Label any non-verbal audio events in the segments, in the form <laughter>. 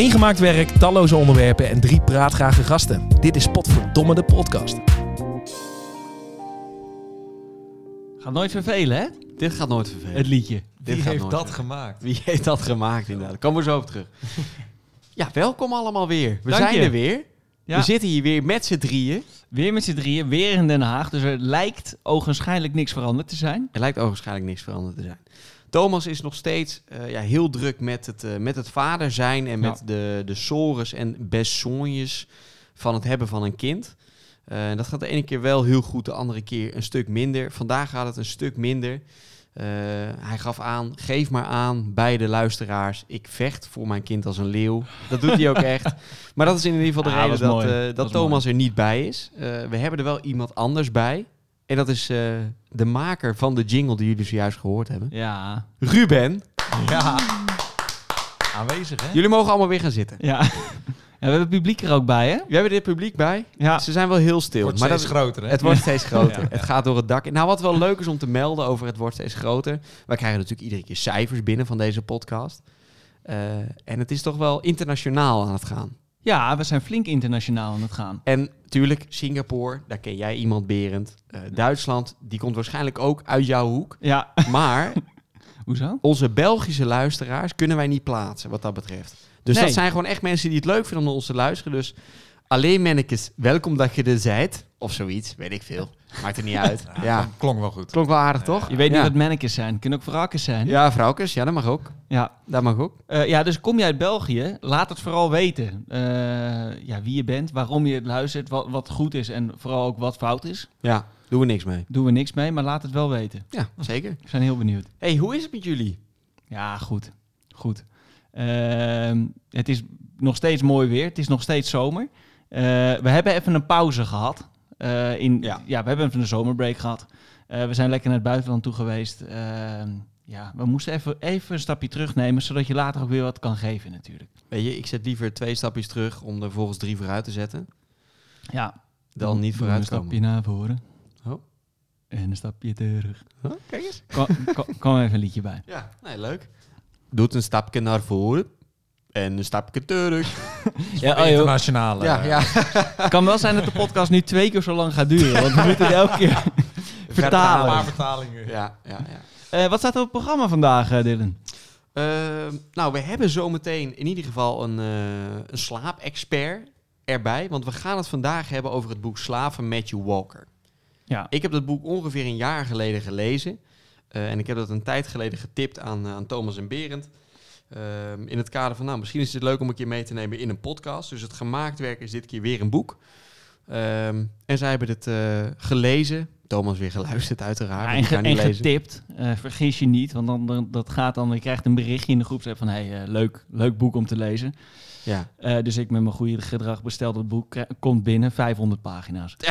Eén gemaakt werk, talloze onderwerpen en drie praatgrage gasten. Dit is Potverdomme de podcast. Gaat nooit vervelen, hè? Dit gaat nooit vervelen. Het liedje. Dit Wie gaat heeft nooit dat vervelen. gemaakt? Wie heeft dat gemaakt inderdaad? Komen we zo op terug. <laughs> ja, welkom allemaal weer. We Dank zijn je. er weer. Ja. We zitten hier weer met z'n drieën. Weer met z'n drieën, weer in Den Haag. Dus er lijkt ogenschijnlijk niks veranderd te zijn. Er lijkt waarschijnlijk niks veranderd te zijn. Thomas is nog steeds eh, ja, heel druk met het, eh, met het vader zijn en met de, de sores en besognes van het hebben van een kind. Eh, dat gaat de ene keer wel heel goed, de andere keer een stuk minder. Vandaag gaat het een stuk minder. Hij gaf aan, geef maar aan, beide luisteraars. Ik vecht voor mijn kind als een leeuw. Dat doet hij ook echt. Maar dat is in ieder geval de <laughs> Ah, reden dat dat, Dat Thomas er niet bij is. We hebben er wel iemand anders bij. En dat is eh, de maker van de jingle die jullie zojuist gehoord hebben. Ja. Ruben, Ja. Aanwezig, hè? jullie mogen allemaal weer gaan zitten. Ja. <laughs> ja we hebben het publiek er ook bij, hè? We hebben dit publiek bij. Ja. Ze zijn wel heel stil. Wordt maar steeds dat, groter, hè? het wordt steeds groter. Ja. Het gaat door het dak. Nou, wat wel leuk is om te melden over het wordt steeds groter. Wij krijgen natuurlijk iedere keer cijfers binnen van deze podcast. Eh, en het is toch wel internationaal aan het gaan. Ja, we zijn flink internationaal aan het gaan. En natuurlijk Singapore, daar ken jij iemand, Berend. Eh, Duitsland, die komt waarschijnlijk ook uit jouw hoek. Ja. Maar <laughs> Hoezo? onze Belgische luisteraars kunnen wij niet plaatsen wat dat betreft. Dus Nee. dat zijn gewoon echt mensen die het leuk vinden om naar ons te luisteren. Dus alleen mannetjes, welkom dat je er zijt. Of zoiets, weet ik veel. Maakt er niet <laughs> uit. Ja, Klonk wel goed. klonk wel aardig toch? Je weet niet ja. wat mannekes zijn. Kunnen ook vrouwkes zijn. Ja, vrouwkes, ja dat mag ook. Ja. Dat mag ook. Eh, ja, dus kom je uit België, laat het vooral weten. Eh, ja, wie je bent, waarom je het luistert, wat, wat goed is en vooral ook wat fout is. Ja, doen we niks mee. Doen we niks mee, maar laat het wel weten. Ja, zeker. We zijn heel benieuwd. hey, hoe is het met jullie? Ja, goed. Goed. Ehm, het is nog steeds mooi weer. Het is nog steeds zomer. Eh, we hebben even een pauze gehad. Eh, in, ja. Ja. we hebben even een zomerbreak gehad. Eh, we zijn lekker naar het buitenland toe geweest. Ehm, ja, we moesten even, even een stapje terugnemen, zodat je later ook weer wat kan geven natuurlijk. Weet je, ik zet liever twee stapjes terug om er volgens drie vooruit te zetten. Ja. Dan niet vooruit Een stapje komen. naar voren. Oh. En een stapje terug. Huh? Kijk eens. Kom, kom, kom even een liedje bij. Ja, nee, leuk. Doet een stapje naar voren en een stapje terug. <laughs> Ja, oh. Internationale. Ja, ja. Het <laughs> kan wel zijn dat de podcast nu twee keer zo lang gaat duren. Want we moeten het elke keer <laughs> Een vertalen. paar vertalingen. Ja, ja, ja. Eh, wat staat er op het programma vandaag, eh, Dylan? Ehm, nou, we hebben zometeen in ieder geval een, eh een slaapexpert erbij. Want we gaan het vandaag hebben over het boek Slaaf van Matthew Walker. Ja. Ik heb dat boek ongeveer een jaar geleden gelezen. Eh, en ik heb dat een tijd geleden getipt aan, eh, aan Thomas en Berend. Ehm, in het kader van, nou, misschien is het leuk om een keer mee te nemen in een podcast. Dus het gemaakt werk is dit keer weer een boek. Ehm, en zij hebben het eh, gelezen. Thomas weer geluisterd, uiteraard. Ja, en, ge- en getipt. Eh, vergis je niet, want dan, dan dat gaat dan. Je krijgt een berichtje in de groep van hey, eh, leuk, leuk boek om te lezen. Ja. Dus ik met mijn goede gedrag bestel dat boek. Komt binnen, 500 pagina's. <laughs>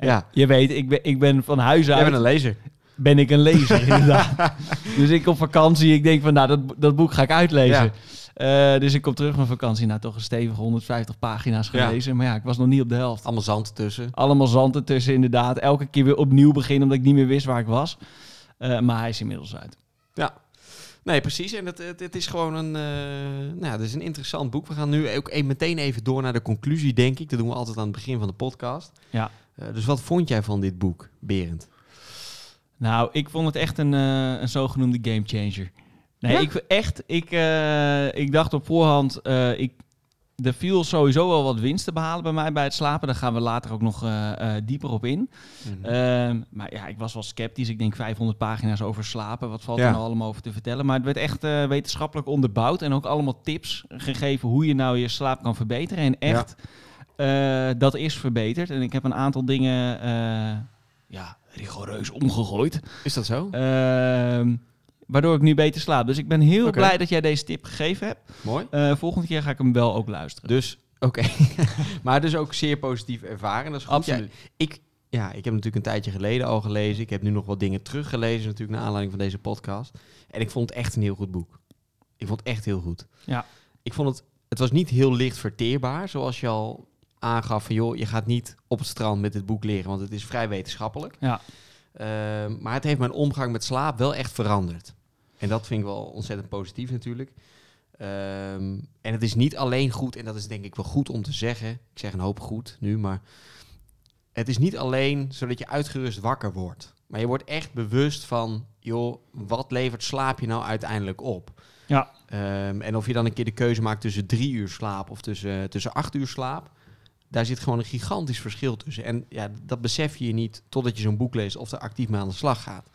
Ja. Je weet, ik ben, ik ben van huis Jij uit bent een lezer. Ben ik een lezer, <laughs> inderdaad. Dus ik op vakantie, ik denk van nou, dat, dat boek ga ik uitlezen. Eh, dus ik kom terug van vakantie, nou toch een stevige 150 pagina's Ja. gelezen. Maar ja, ik was nog niet op de helft. Allemaal zand tussen. Allemaal zand ertussen, inderdaad. Elke keer weer opnieuw beginnen, omdat ik niet meer wist waar ik was. Eh, maar hij is inmiddels uit. Nee, precies. En het, het, het is gewoon een, eh, nou, het is een interessant boek. We gaan nu ook e- meteen even door naar de conclusie, denk ik. Dat doen we altijd aan het begin van de podcast. Ja. Dus wat vond jij van dit boek, Berend? Nou, ik vond het echt een, eh, een zogenoemde gamechanger. Nee, Ja? ik echt, ik, eh, ik dacht op voorhand, eh, ik, er viel sowieso wel wat winst te behalen bij mij bij het slapen. Daar gaan we later ook nog eh, eh, dieper op in. Ehm, maar ja, ik was wel sceptisch. Ik denk 500 pagina's over slapen. Wat valt Ja. er nou allemaal over te vertellen? Maar het werd echt eh, wetenschappelijk onderbouwd. En ook allemaal tips gegeven hoe je nou je slaap kan verbeteren. En echt, eh, dat is verbeterd. En ik heb een aantal dingen eh, ja, rigoureus omgegooid. Is dat zo? Ehm, waardoor ik nu beter slaap. Dus ik ben heel blij dat jij deze tip gegeven hebt. Mooi. Eh, volgende keer ga ik hem wel ook luisteren. Dus, oké. <laughs> maar dus ook zeer positief ervaren. Dat is goed. Absoluut. Ja, ik, ja, ik heb natuurlijk een tijdje geleden al gelezen. Ik heb nu nog wat dingen teruggelezen natuurlijk naar aanleiding van deze podcast. En ik vond het echt een heel goed boek. Ik vond het echt heel goed. Ja. Ik vond het, het was niet heel licht verteerbaar, zoals je al aangaf van joh, je gaat niet op het strand met dit boek leren, want het is vrij wetenschappelijk. Ja. Ehm, maar het heeft mijn omgang met slaap wel echt veranderd. En dat vind ik wel ontzettend positief natuurlijk. Ehm, en het is niet alleen goed, en dat is denk ik wel goed om te zeggen. Ik zeg een hoop goed nu, maar het is niet alleen zodat je uitgerust wakker wordt. Maar je wordt echt bewust van, joh, wat levert slaap je nou uiteindelijk op? Ja. Ehm, en of je dan een keer de keuze maakt tussen drie uur slaap of tussen, tussen acht uur slaap. Daar zit gewoon een gigantisch verschil tussen. En ja, dat besef je niet totdat je zo'n boek leest of er actief mee aan de slag gaat.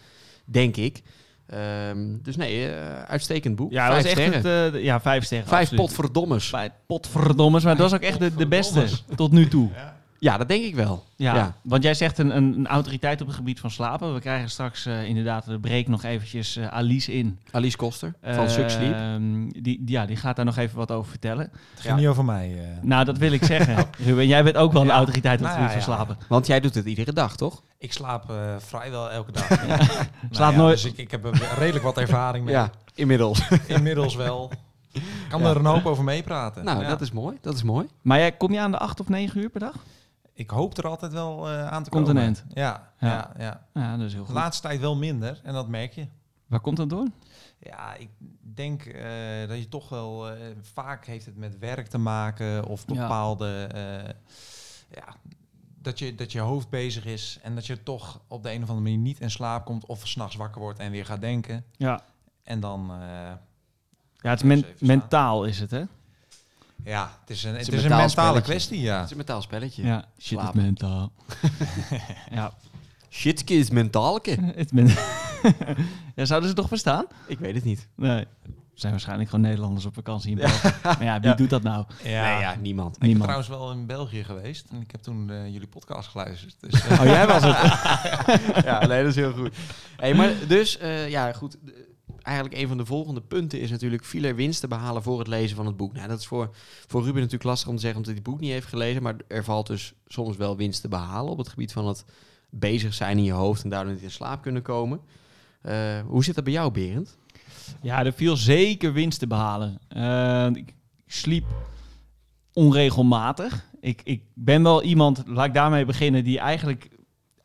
Denk ik. Ehm, dus nee, eh, uitstekend boek. Ja, dat Vijf was echt sterren. het, eh, de- ja, vijf sterren. Vijf absoluut. potverdommes. Vijf potverdommers, maar dat was ook echt de, de beste tot nu toe. Ja, dat denk ik wel. Ja, Ja. want jij zegt een, een, een autoriteit op het gebied van slapen. We krijgen straks eh, inderdaad de break nog eventjes eh, Alice in. Alice Koster van Suck Sleep. Ehm, die, die- ja, die gaat daar nog even wat over vertellen. Het ging niet over mij. eh. Nou, dat wil ik zeggen. <laughs> Ruben, jij bent ook wel een Ja. autoriteit op het Nou gebied ja, van ja. slapen. Want jij doet het iedere dag, toch? Ik slaap eh, vrijwel elke dag. <laughs> Nou Slaap ja, nooit- Dus ik, ik heb redelijk wat ervaring mee. Ja, inmiddels. <laughs> Inmiddels wel. Ik kan Ja. er een hoop over meepraten. nou, Ja. dat is mooi. Dat is mooi. Maar jij, kom je aan de acht of negen uur per dag? Ik hoop er altijd wel eh, aan te komen. Ja, Ja. ja. Ja, Ja, dat is heel De goed. laatste tijd wel minder en dat merk je. Waar komt dat door? Ja, ik denk eh, dat je toch wel... eh, vaak heeft het met werk te maken of Ja. bepaalde... eh, ja, dat je, dat je hoofd bezig is en dat je toch op de een of andere manier niet in slaap komt of s'nachts wakker wordt en weer gaat denken. Ja, En dan... ja het is men- mentaal is het, hè? Ja, het is een, het een is een mentale spelletje. kwestie, ja. Het is een mentaal spelletje. Ja, shit, mentaal. <laughs> ja, Shitke is mentaalke. <laughs> het men <laughs> ja, zouden ze toch bestaan? Ik weet het niet. Nee. Er zijn waarschijnlijk gewoon Nederlanders op vakantie in België. Maar ja, wie Ja. doet dat nou? Ja. Nee, ja, niemand. Ik ben trouwens wel in België geweest en ik heb toen eh, jullie podcast geluisterd. Dus, eh, Oh, jij was het. ja, nee, dat is heel goed. Hey, maar dus, eh, ja, goed. Eigenlijk een van de volgende punten is natuurlijk viel winst te behalen voor het lezen van het boek. Nou, dat is voor, voor Ruben natuurlijk lastig om te zeggen omdat hij het boek niet heeft gelezen. Maar er valt dus soms wel winst te behalen op het gebied van het bezig zijn in je hoofd en daardoor niet in slaap kunnen komen. Eh, hoe zit dat bij jou, Berend? Ja, er viel zeker winst te behalen. Eh, ik sliep onregelmatig. Ik, ik ben wel iemand, laat ik daarmee beginnen, die eigenlijk,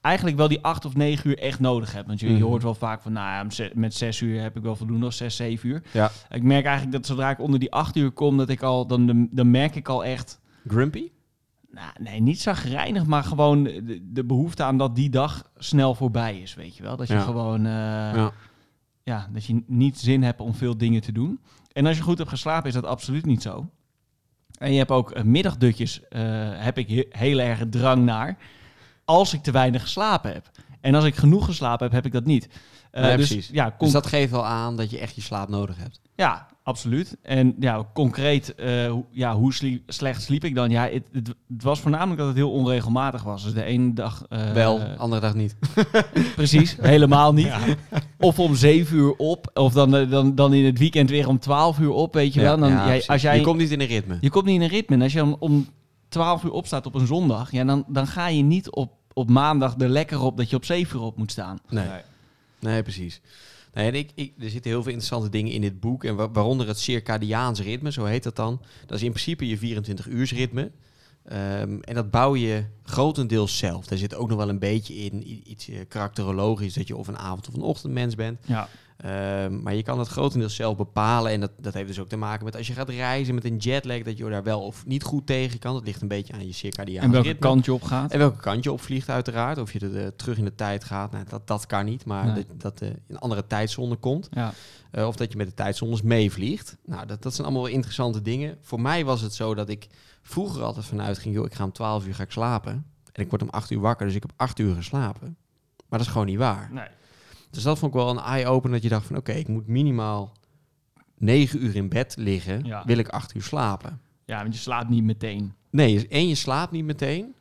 eigenlijk wel die acht of negen uur echt nodig hebt. Want je, je Mhm. hoort wel vaak van, nou ja, met ze- met zes uur heb ik wel voldoende, of zes, zeven uur. Ja. Ik merk eigenlijk dat zodra ik onder die acht uur kom, dat ik al, dan, dan merk ik al echt... Grumpy? Nou, nee, niet zagrijnig, maar gewoon de, de behoefte aan dat die dag snel voorbij is, weet je wel. Dat je Ja. gewoon, eh, ja. Ja. dat je niet zin hebt om veel dingen te doen. En als je goed hebt geslapen, is dat absoluut niet zo. En je hebt ook eh, middagdutjes, eh, heb ik he- heel erg drang naar, als ik te weinig geslapen heb. En als ik genoeg geslapen heb, heb ik dat niet. Eh, Nee, dus, precies. Ja, Dus dat geeft wel aan dat je echt je slaap nodig hebt. ja, absoluut. En ja, concreet, eh, hoe- ja, hoe slie- slecht sliep ik dan? Ja, het, het, was voornamelijk dat het heel onregelmatig was. Dus de ene dag... eh, wel, andere dag niet. <laughs> Precies, helemaal niet. Of om zeven uur op, of dan, dan, dan in het weekend weer om twaalf uur op, weet je wel. Dan, Ja, jij, als jij, Je komt niet in een ritme. je komt niet in een ritme. En als je om, om twaalf uur opstaat op een zondag, ja, dan, dan ga je niet op, op maandag er lekker op dat je op zeven uur op moet staan. Nee. Nee, precies. Nee, en ik, ik, er zitten heel veel interessante dingen in dit boek. En wa- waaronder het circadiaans ritme, zo heet dat dan. Dat is in principe je 24-uursritme. Ehm en dat bouw je grotendeels zelf. Daar zit ook nog wel een beetje in iets eh, karakterologisch, dat je of een avond- of een ochtendmens bent. Ja, Ehm, maar je kan het grotendeels zelf bepalen. En dat, dat heeft dus ook te maken met als je gaat reizen met een jetlag, dat je daar wel of niet goed tegen kan. Dat ligt een beetje aan je circadiaans en welke ritme. kant je op gaat. En welke kant je opvliegt uiteraard. Of je er, eh, terug in de tijd gaat. Nou, dat, dat kan niet. Maar Nee. dat, dat eh, in een andere tijdzone komt. Ja. Eh, of dat je met de tijdzones meevliegt. Nou, dat, dat zijn allemaal wel interessante dingen. Voor mij was het zo dat ik vroeger altijd vanuit ging... joh, ik ga om 12 uur ga ik slapen. En ik word om 8 uur wakker, dus ik heb 8 uur geslapen. Maar dat is gewoon niet waar. Nee. Dus dat vond ik wel een eye-opener. Dat je dacht van, oké, ik moet minimaal 9 uur in bed liggen. Ja. Wil ik 8 uur slapen. ja, want je slaapt niet meteen. Nee, dus en je slaapt niet meteen.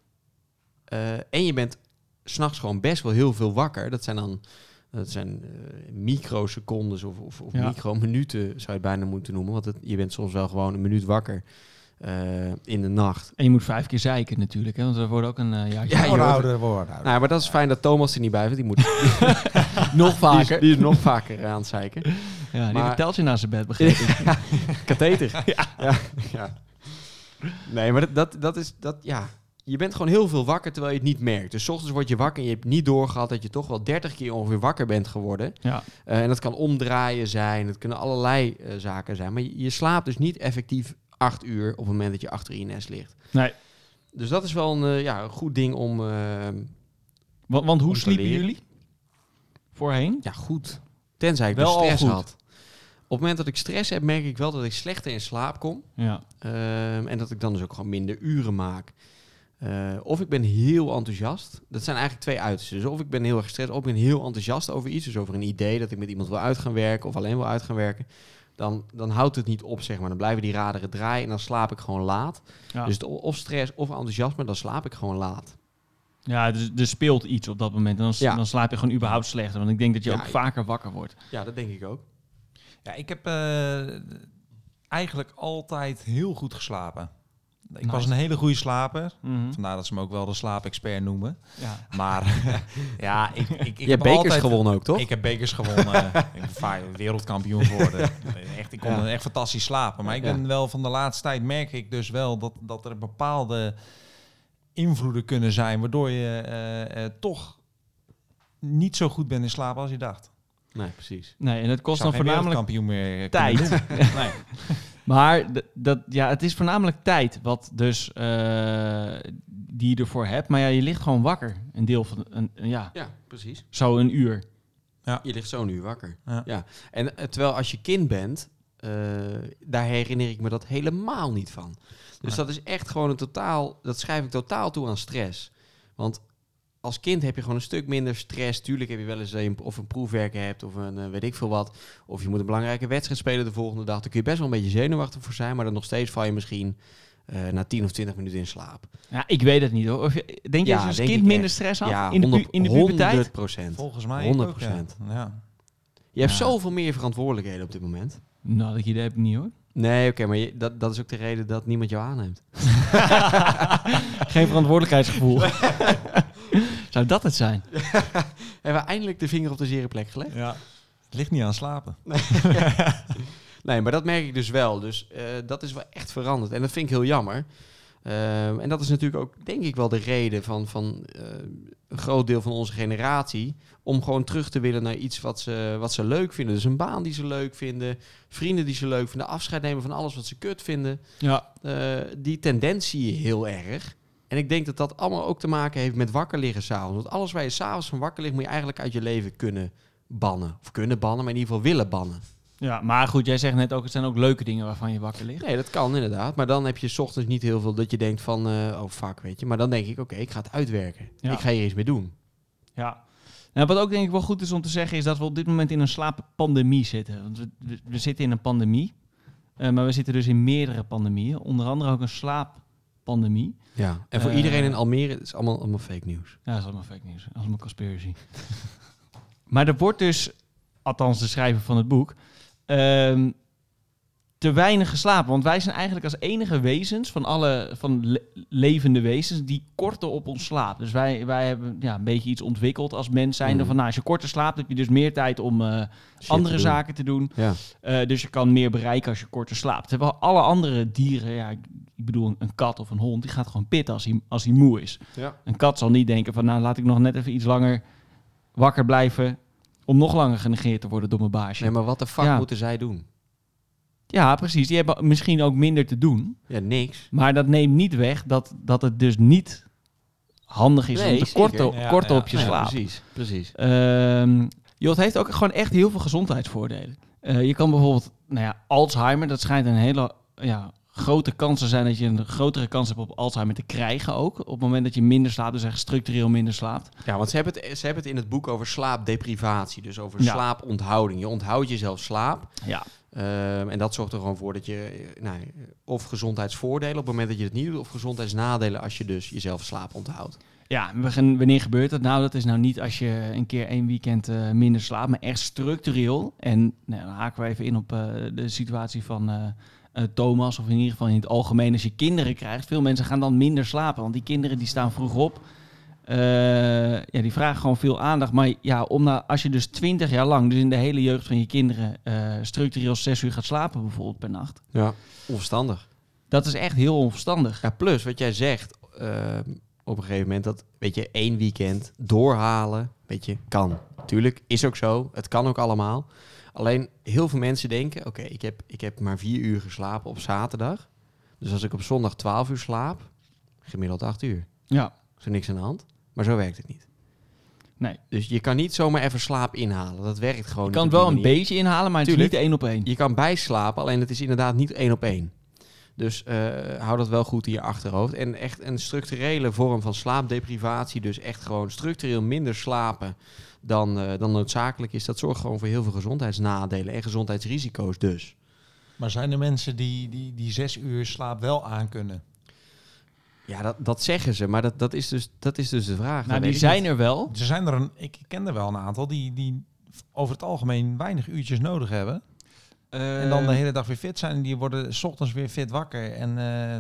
Eh, en je bent s'nachts gewoon best wel heel veel wakker. Dat zijn dan dat zijn, eh, microsecondes of, of, of Ja. microminuten, zou je het bijna moeten noemen. Want het, je bent soms wel gewoon een minuut wakker eh, in de nacht. En je moet vijf keer zeiken natuurlijk, hè, want er wordt ook een eh jaartje Ja, je Worden ouder, worden ouder. Nou, maar dat is fijn dat Thomas er niet bij is. Die moet <laughs> nog die is, vaker. die is nog vaker aan het zeiken. Ja, die Maar- heeft een teltje naast zijn bed, begreep ik. <laughs> Katheter. <laughs> ja. Ja, ja. Nee, maar dat, dat, dat is... Dat, ja. je bent gewoon heel veel wakker terwijl je het niet merkt. Dus 's ochtends word je wakker en je hebt niet doorgehad dat je toch wel 30 keer ongeveer wakker bent geworden. Ja. Eh, en dat kan omdraaien zijn, het kunnen allerlei zaken zijn. Maar je, je slaapt dus niet effectief acht uur op het moment dat je achter in je nest ligt. Nee. Dus dat is wel een, eh, ja, een goed ding om... eh, Want, want hoe Om sliepen leren. jullie? Voorheen? ja, goed. Tenzij ik Wel dus stress had. Op het moment dat ik stress heb, merk ik wel dat ik slechter in slaap kom. Ja. Ehm, en dat ik dan dus ook gewoon minder uren maak. Eh, of ik ben heel enthousiast. Dat zijn eigenlijk twee uitersten. Dus of ik ben heel erg gestrest, of ik ben heel enthousiast over iets. Dus over een idee dat ik met iemand wil uit gaan werken of alleen wil uit gaan werken. Dan, dan houdt het niet op, zeg maar. Dan blijven die raderen draaien en dan slaap ik gewoon laat. Ja. Dus het, of stress of enthousiasme, dan slaap ik gewoon laat. Ja, dus er speelt iets op dat moment. En dan, Ja. dan slaap je gewoon überhaupt slechter. Want ik denk dat je Ja, ook vaker wakker wordt. Ja, dat denk ik ook. Ja, ik heb eh, eigenlijk altijd heel goed geslapen. Ik Nice. was een hele goede slaper. Mhm. Vandaar dat ze me ook wel de slaapexpert noemen. Ja. Maar <laughs> ja, ik, ik, ik je heb hebt bekers altijd, gewonnen ook, toch? Ik heb bekers gewonnen. <laughs> ik ben vaak wereldkampioen geworden. Echt, ik kon Ja. echt fantastisch slapen. Maar ik Ja. ben wel van de laatste tijd merk ik dus wel dat, dat er bepaalde invloeden kunnen zijn waardoor je eh, eh, toch niet zo goed bent in slapen als je dacht. Nee, precies. Nee, en het kost Ik dan voornamelijk wereldkampioen meer tijd. <laughs> nee. Maar dat, ja, het is voornamelijk tijd wat dus eh, die je ervoor hebt. Maar ja, je ligt gewoon wakker. Een deel van een, een- ja, Ja, precies. zo een uur. Je ligt zo nu wakker. Ja. En eh, terwijl als je kind bent, eh, daar herinner ik me dat helemaal niet van. Dus dat is echt gewoon een totaal, dat schrijf ik totaal toe aan stress. Want als kind heb je gewoon een stuk minder stress. Tuurlijk heb je wel eens een, of een proefwerk hebt of een eh, weet ik veel wat. Of je moet een belangrijke wedstrijd spelen de volgende dag. Daar kun je best wel een beetje zenuwachtig voor zijn. Maar dan nog steeds val je misschien eh, na 10 of 20 minuten in slaap. Ja, ik weet het niet hoor. Of je, denk je Ja, dat je als denk kind minder stress had Ja, in, de, pu- 100, in de puberteit? 100 procent. Volgens mij 100%. ook, ja. ja. Je hebt Ja. zoveel meer verantwoordelijkheden op dit moment. Nou, dat idee heb ik niet hoor. Nee, oké, maar je, dat, dat is ook de reden dat niemand jou aanneemt. <laughs> Geen verantwoordelijkheidsgevoel. <laughs> Zou dat het zijn? <laughs> Hebben we eindelijk de vinger op de zere plek gelegd? Ja. Het ligt niet aan slapen. <laughs> Nee, maar dat merk ik dus wel. Dus eh, dat is wel echt veranderd. En dat vind ik heel jammer. Ehm, en dat is natuurlijk ook, denk ik, wel de reden van, van eh, een groot deel van onze generatie. Om gewoon terug te willen naar iets wat ze, wat ze leuk vinden. Dus een baan die ze leuk vinden. Vrienden die ze leuk vinden. Afscheid nemen van alles wat ze kut vinden. Ja. Eh, die tendens zie je heel erg. En ik denk dat dat allemaal ook te maken heeft met wakker liggen s'avonds. Want alles waar je s'avonds van wakker ligt, moet je eigenlijk uit je leven kunnen bannen. Of kunnen bannen, maar in ieder geval willen bannen. ja, maar goed, jij zegt net ook, het zijn ook leuke dingen waarvan je wakker ligt. Nee, dat kan inderdaad. Maar dan heb je 's ochtends niet heel veel dat je denkt van, eh, oh fuck, weet je. Maar dan denk ik, oké, ik ga het uitwerken. Ja. Ik ga hier iets mee doen. Ja. Nou, wat ook denk ik wel goed is om te zeggen, is dat we op dit moment in een slaappandemie zitten. Want we, we, we zitten in een pandemie, eh, maar we zitten dus in meerdere pandemieën. Onder andere ook een slaappandemie. Ja. En voor Eh. iedereen in Almere, het is allemaal, allemaal fake nieuws. Ja, dat is allemaal fake nieuws. Allemaal conspiracy. <laughs> maar er wordt dus, althans de schrijver van het boek, ehm, te weinig geslapen. Want wij zijn eigenlijk als enige wezens van alle van le- levende wezens die korter op ons slaap. Dus wij, wij hebben ja, een beetje iets ontwikkeld als mens zijnde Mhm. van nou, als je korter slaapt heb je dus meer tijd om eh, andere te zaken te doen. Ja. Eh, dus je kan meer bereiken als je korter slaapt. Terwijl alle andere dieren, ja, ik, bedoel een, een kat of een hond, die gaat gewoon pitten als hij, als hij moe is. Ja. Een kat zal niet denken van nou laat ik nog net even iets langer wakker blijven om nog langer genegeerd te worden door mijn baasje. Nee, maar wat de fuck Ja. moeten zij doen? Ja, precies. Die hebben misschien ook minder te doen. Ja, niks. Maar dat neemt niet weg dat, dat het dus niet handig is Nee, om te Ja, korten ja. op je Nee, slaap. Precies, precies. Ehm, joh, het heeft ook gewoon echt heel veel gezondheidsvoordelen. Eh, je kan bijvoorbeeld, nou ja, Alzheimer, dat schijnt een hele ja, grote kans te zijn dat je een grotere kans hebt op Alzheimer te krijgen ook. Op het moment dat je minder slaapt, dus echt structureel minder slaapt. Ja, want ze hebben, het, ze hebben het in het boek over slaapdeprivatie. Dus over Ja. slaaponthouding. Je onthoudt jezelf slaap. Ja. Ehm, en dat zorgt er gewoon voor dat je eh, nou, of gezondheidsvoordelen op het moment dat je het niet doet, of gezondheidsnadelen als je dus jezelf slaap onthoudt. Ja, wanneer gebeurt dat nou? Dat is nou niet als je een keer één weekend eh, minder slaapt, maar echt structureel. En nou, dan haken we even in op eh, de situatie van Thomas, of in ieder geval in het algemeen als je kinderen krijgt. Veel mensen gaan dan minder slapen, want die kinderen die staan vroeg op. Eh, ja, die vragen gewoon veel aandacht. Maar ja, om nou, als je dus twintig jaar lang, dus in de hele jeugd van je kinderen, eh, structureel zes uur gaat slapen bijvoorbeeld per nacht. Ja. Onverstandig. Dat is echt heel onverstandig. Ja, plus wat jij zegt, eh, op een gegeven moment dat, weet je, één weekend doorhalen, weet je, kan. Tuurlijk, is ook zo. Het kan ook allemaal. Alleen heel veel mensen denken, oké, ik, heb, ik heb maar vier uur geslapen op zaterdag. Dus als ik op zondag 12 uur slaap, gemiddeld 8 uur. Ja. Is er niks aan de hand. Maar zo werkt het niet. Nee. Dus je kan niet zomaar even slaap inhalen. Dat werkt gewoon Je kan het wel een beetje inhalen, maar het Tuurlijk. is niet één op één. Je kan bijslapen, alleen het is inderdaad niet één op één. Dus eh, hou dat wel goed in je achterhoofd. En echt een structurele vorm van slaapdeprivatie, dus echt gewoon structureel minder slapen dan, eh, dan noodzakelijk is, dat zorgt gewoon voor heel veel gezondheidsnadelen en gezondheidsrisico's dus. Maar zijn er mensen die, die, die zes uur slaap wel aankunnen? Ja, dat, dat zeggen ze, maar dat, dat, is dus, dat is dus de vraag. Nou, die zijn niet. er wel. Er zijn er een, ik ken er wel een aantal die, die over het algemeen weinig uurtjes nodig hebben. en dan de Eh, hele dag weer fit zijn. En die worden s ochtends weer fit wakker. En eh,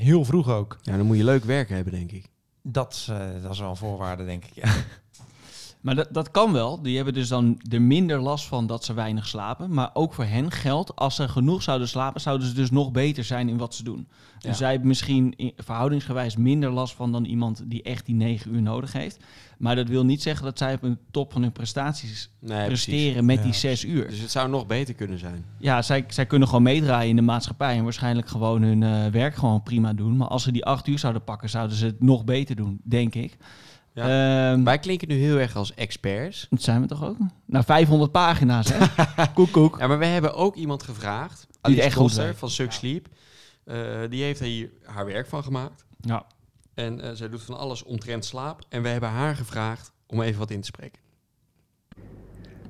heel vroeg ook. Ja, dan moet je leuk werk hebben, denk ik. Dat, is, eh, dat is wel een voorwaarde, denk ik. Ja. Maar dat, dat kan wel. Die hebben dus dan er minder last van dat ze weinig slapen. Maar ook voor hen geldt, als ze genoeg zouden slapen, zouden ze dus nog beter zijn in wat ze doen. Dus Ja. zij hebben misschien in- verhoudingsgewijs minder last van dan iemand die echt die negen uur nodig heeft. Maar dat wil niet zeggen dat zij op een top van hun prestaties Nee, presteren met Ja. die zes uur. Dus het zou nog beter kunnen zijn. Ja, zij, zij kunnen gewoon meedraaien in de maatschappij en waarschijnlijk gewoon hun eh, werk gewoon prima doen. Maar als ze die acht uur zouden pakken, zouden ze het nog beter doen, denk ik. Ehm, Wij klinken nu heel erg als experts. dat zijn we toch ook? Nou, 500 pagina's, hè? <laughs> koek, koek. Ja, maar we hebben ook iemand gevraagd, Die echt Koster van Suck Sleep. Eh, die heeft hier haar werk van gemaakt. Ja. En eh, zij doet van alles omtrent slaap. En we hebben haar gevraagd om even wat in te spreken.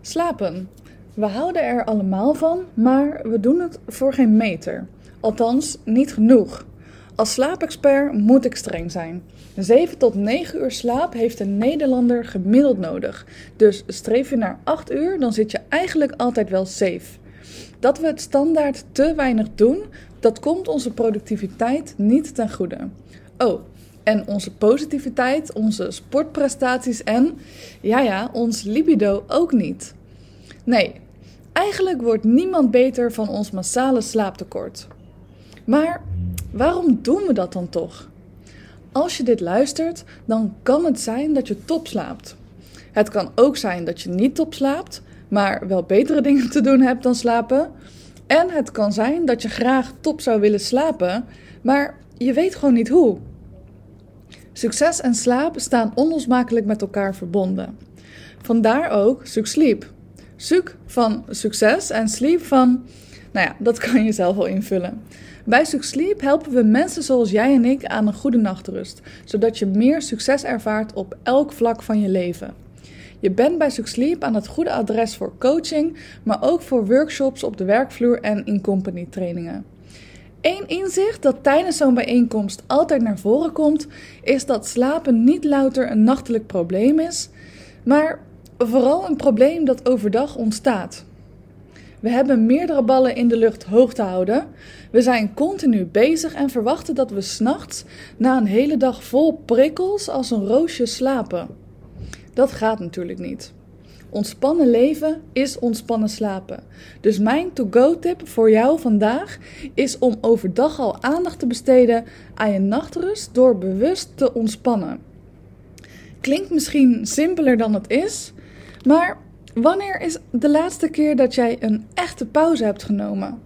Slapen. We houden er allemaal van, maar we doen het voor geen meter. Althans, niet genoeg. Als slaapexpert moet ik streng zijn. 7 tot 9 uur slaap heeft een Nederlander gemiddeld nodig. Dus streef je naar 8 uur, dan zit je eigenlijk altijd wel safe. Dat we het standaard te weinig doen, dat komt onze productiviteit niet ten goede. Oh, en onze positiviteit, onze sportprestaties en, ja ja, ons libido ook niet. Nee, eigenlijk wordt niemand beter van ons massale slaaptekort. Maar waarom doen we dat dan toch? Als je dit luistert, dan kan het zijn dat je top slaapt. Het kan ook zijn dat je niet top slaapt, maar wel betere <laughs> dingen te doen hebt dan slapen. En het kan zijn dat je graag top zou willen slapen, maar je weet gewoon niet hoe. Succes en slaap staan onlosmakelijk met elkaar verbonden. Vandaar ook Suk Sleep. Suk van succes en sleep van, nou ja, dat kan je zelf wel invullen. Bij Suk Sleep helpen we mensen zoals jij en ik aan een goede nachtrust, zodat je meer succes ervaart op elk vlak van je leven. Je bent bij Suk Sleep aan het goede adres voor coaching, maar ook voor workshops op de werkvloer en in-company trainingen. Eén inzicht dat tijdens zo'n bijeenkomst altijd naar voren komt, is dat slapen niet louter een nachtelijk probleem is, maar vooral een probleem dat overdag ontstaat. We hebben meerdere ballen in de lucht hoog te houden. We zijn continu bezig en verwachten dat we s'nachts na een hele dag vol prikkels als een roosje slapen. Dat gaat natuurlijk niet. Ontspannen leven is ontspannen slapen. Dus mijn to-go-tip voor jou vandaag is om overdag al aandacht te besteden aan je nachtrust door bewust te ontspannen. Klinkt misschien simpeler dan het is, maar wanneer is de laatste keer dat jij een echte pauze hebt genomen?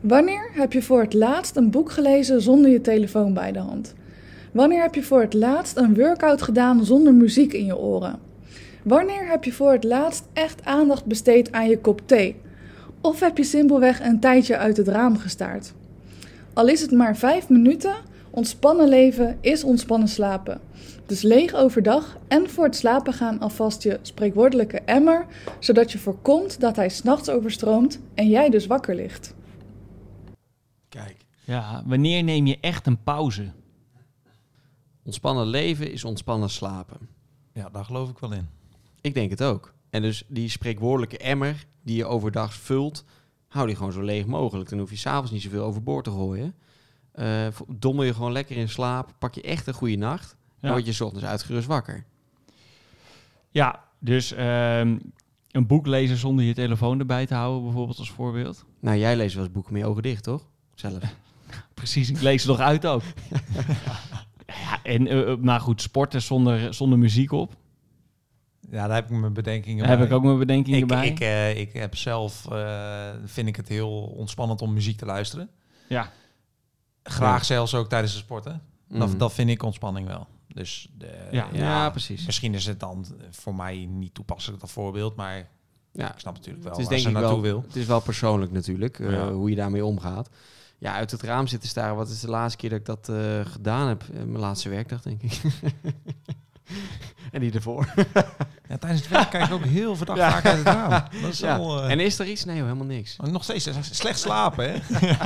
Wanneer heb je voor het laatst een boek gelezen zonder je telefoon bij de hand? Wanneer heb je voor het laatst een workout gedaan zonder muziek in je oren? Wanneer heb je voor het laatst echt aandacht besteed aan je kop thee? Of heb je simpelweg een tijdje uit het raam gestaard? Al is het maar vijf minuten, ontspannen leven is ontspannen slapen. Dus leeg overdag en voor het slapen gaan alvast je spreekwoordelijke emmer, zodat je voorkomt dat hij s'nachts overstroomt en jij dus wakker ligt. Kijk, Ja, wanneer neem je echt een pauze? ontspannen leven is ontspannen slapen. Ja, daar geloof ik wel in. Ik denk het ook. En dus die spreekwoordelijke emmer die je overdag vult, hou die gewoon zo leeg mogelijk. Dan hoef je s'avonds niet zoveel overboord te gooien. Eh, dommel je gewoon lekker in slaap, pak je echt een goede nacht. Dan word je 's ochtends uitgerust wakker. Ja, dus ehm, een boek lezen zonder je telefoon erbij te houden, bijvoorbeeld als voorbeeld. Nou, jij leest wel eens boeken met je ogen dicht, toch? Zelf. <laughs> Precies, ik lees er nog uit ook. <laughs> ja, en nou goed, sporten zonder, zonder muziek op. Ja, daar heb ik mijn bedenkingen Daar heb bij. ik ook mijn bedenkingen ik, bij. ik, eh, ik heb zelf, eh, vind ik het heel ontspannend om muziek te luisteren. ja. Graag Ja. zelfs ook tijdens het sporten. Dat, Mhm. dat vind ik ontspanning wel. Dus de, Ja. Ja, precies. Misschien is het dan voor mij niet toepasselijk dat voorbeeld, maar Ja. ik snap natuurlijk wel Het is waar denk ze ik naartoe wel, wil. het is wel persoonlijk natuurlijk, eh, hoe je daarmee omgaat. Ja, uit het raam zitten staren. Wat is de laatste keer dat ik dat eh, gedaan heb? Eh, mijn laatste werkdag, denk ik. <laughs> en die ervoor. <laughs> Ja, tijdens het werk kijk ik ook heel verdacht Ja. vaak uit het raam. Dat is eh, En is er iets? Nee, joh, helemaal niks. nog steeds slecht slapen, hè? <laughs>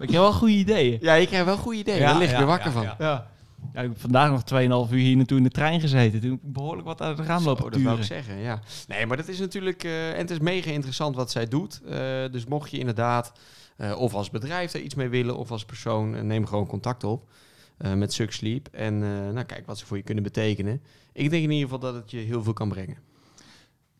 Ik heb wel goede ideeën. Ja, je krijgt wel goede ideeën. Daar lig je weer wakker van. ja. Ja. Ik heb vandaag nog 2,5 uur hier naartoe in de trein gezeten. Toen heb ik behoorlijk wat uit het raam Zo, lopen dat wou ik zeggen, ja. Nee, maar dat is natuurlijk... eh, en het is mega interessant wat zij doet. Eh, dus mocht je inderdaad eh, of als bedrijf er iets mee willen... of als persoon, neem gewoon contact op met Suck Sleep. En nou, kijk wat ze voor je kunnen betekenen. Ik denk in ieder geval dat het je heel veel kan brengen.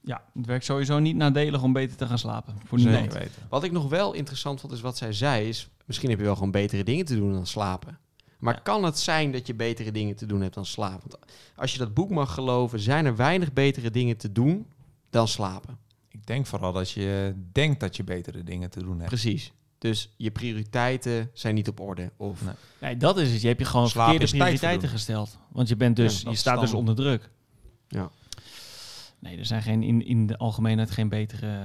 Ja, het werkt sowieso niet nadelig om beter te gaan slapen. Voor niemand. weten. Wat ik nog wel interessant vond, is wat zij zei... is misschien heb je wel gewoon betere dingen te doen dan slapen. Maar Ja. kan het zijn dat je betere dingen te doen hebt dan slapen? Want als je dat boek mag geloven... zijn er weinig betere dingen te doen dan slapen. Ik denk vooral dat je denkt dat je betere dingen te doen hebt. Precies. Dus je prioriteiten zijn niet op orde. Of Nee. Nee, dat is het. Je hebt je gewoon Slapen verkeerde prioriteiten gesteld. Want je, bent dus, Ja, je staat dus onder druk. Ja. Nee, er zijn geen, in, in de algemeenheid geen betere...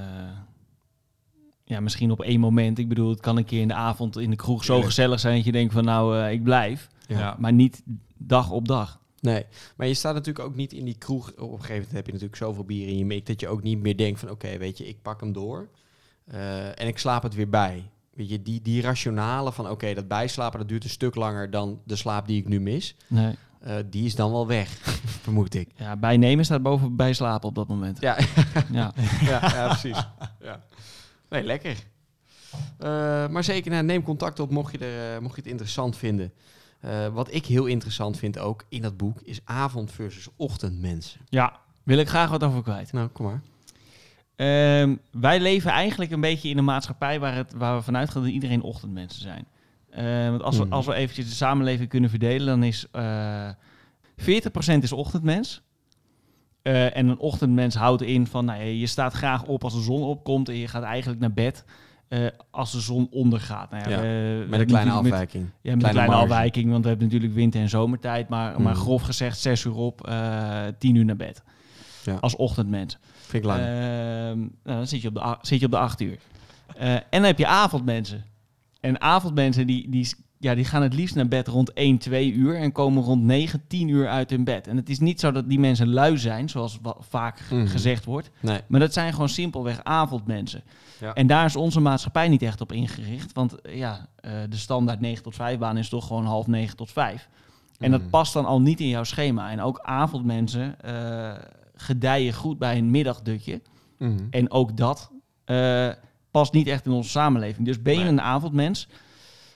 Ja, misschien op één moment. Ik bedoel, het kan een keer in de avond in de kroeg zo gezellig zijn... dat je denkt van nou, eh, ik blijf. Ja. Ja. Maar niet dag op dag. Nee, maar je staat natuurlijk ook niet in die kroeg. Op een gegeven moment heb je natuurlijk zoveel bier in je mik dat je ook niet meer denkt van oké, weet je, ik pak hem door eh, en ik slaap het weer bij. Weet je, die, die rationale van oké, dat bijslapen dat duurt een stuk langer dan de slaap die ik nu mis. Nee. eh, die is dan wel weg, <laughs> vermoed ik. Ja, bijnemen staat boven bij slapen op dat moment. Ja, Ja. <laughs> ja, ja precies. Ja. Nee, lekker. Eh, maar zeker, nou, neem contact op mocht je, er, eh, mocht je het interessant vinden. Eh, wat ik heel interessant vind ook in dat boek is avond versus ochtend mensen. ja, wil ik graag wat over kwijt. Nou, kom maar. Ehm, wij leven eigenlijk een beetje in een maatschappij waar, het, waar we vanuit gaan dat iedereen ochtendmensen zijn. Eh, want als we, Mhm. als we eventjes de samenleving kunnen verdelen, dan is eh 40% is ochtendmens. Eh, en een ochtendmens houdt in van, nou, ja, je staat graag op als de zon opkomt en je gaat eigenlijk naar bed eh, als de zon ondergaat. Nou Ja, we Met een kleine natuurlijk met- afwijking. ja, met een Kleine marge. afwijking, want we hebben natuurlijk winter- en zomertijd. Maar, maar Mhm. grof gezegd, 6 uur op, eh 10 uur naar bed. Ja. Als ochtendmens. Vind ik lang. Ehm, nou, dan zit je op de, zit je op de 8 uur. Eh, en dan heb je avondmensen. En avondmensen die, die, ja, die gaan het liefst naar bed rond 1, 2 uur en komen rond 9, 10 uur uit hun bed. En het is niet zo dat die mensen lui zijn, zoals vaak Mhm. gezegd wordt. nee. Maar dat zijn gewoon simpelweg avondmensen. Ja. En daar is onze maatschappij niet echt op ingericht. Want eh, ja, eh, de standaard 9 tot 5 baan is toch gewoon half 9 tot 5. En dat Mhm. past dan al niet in jouw schema. En ook avondmensen eh, gedijen goed bij een middagdutje. Mhm. En ook dat past niet echt in onze samenleving. Dus ben je Nee. een avondmens,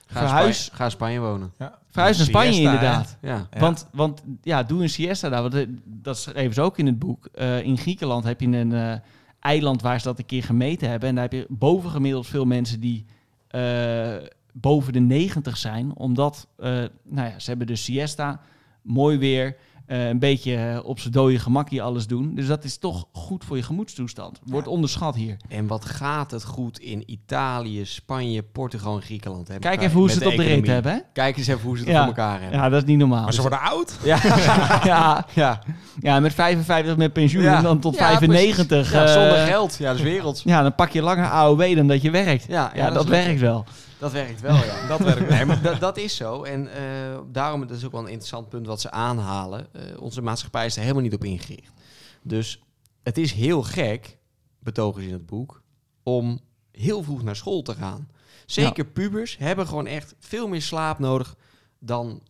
Ga, in verhuis, Spanje, ga Spanje wonen. Ja. verhuis naar Spanje Siesta, inderdaad. Ja. Ja. Want, want ja, doe een siesta daar. Want, eh, dat schreven ze ook in het boek. Eh, in Griekenland heb je een eh, eiland waar ze dat een keer gemeten hebben. En daar heb je bovengemiddeld veel mensen die eh, boven de 90 zijn. Omdat, eh, nou ja, ze hebben de siesta, mooi weer, eh, een beetje eh, op z'n dode gemakje alles doen. Dus dat is toch goed voor je gemoedstoestand. Wordt onderschat hier. En wat gaat het goed in Italië, Spanje, Portugal en Griekenland. Hè? Kijk even hoe ze het de op de rit economie. hebben, hè? Kijk eens even hoe ze het Ja. voor elkaar hebben. Ja, dat is niet normaal. Maar ze worden oud. Ja, <laughs> ja, ja. ja, met 55 met pensioen Ja. en dan tot Ja, 95. precies. Ja, zonder eh, geld. Ja, dat is werelds. Ja, dan pak je langer AOW dan dat je werkt. Ja, Ja, ja, dat, werkt wel. Dat werkt wel, ja. Dat werkt. Nee, maar dat, dat is zo. En eh, daarom, dat is ook wel een interessant punt wat ze aanhalen. Eh, onze maatschappij is er helemaal niet op ingericht. Dus het is heel gek, betogen ze in het boek, om heel vroeg naar school te gaan. Zeker pubers hebben gewoon echt veel meer slaap nodig dan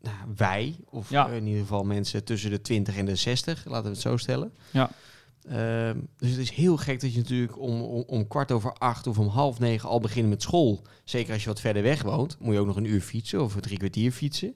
nou, wij. Of Ja. in ieder geval mensen tussen de 20 en de 60, laten we het zo stellen. Ja. Ehm, dus het is heel gek dat je natuurlijk om, om, om kwart over acht of om half negen al begint met school. Zeker als je wat verder weg woont. Moet je ook nog een uur fietsen of drie kwartier fietsen.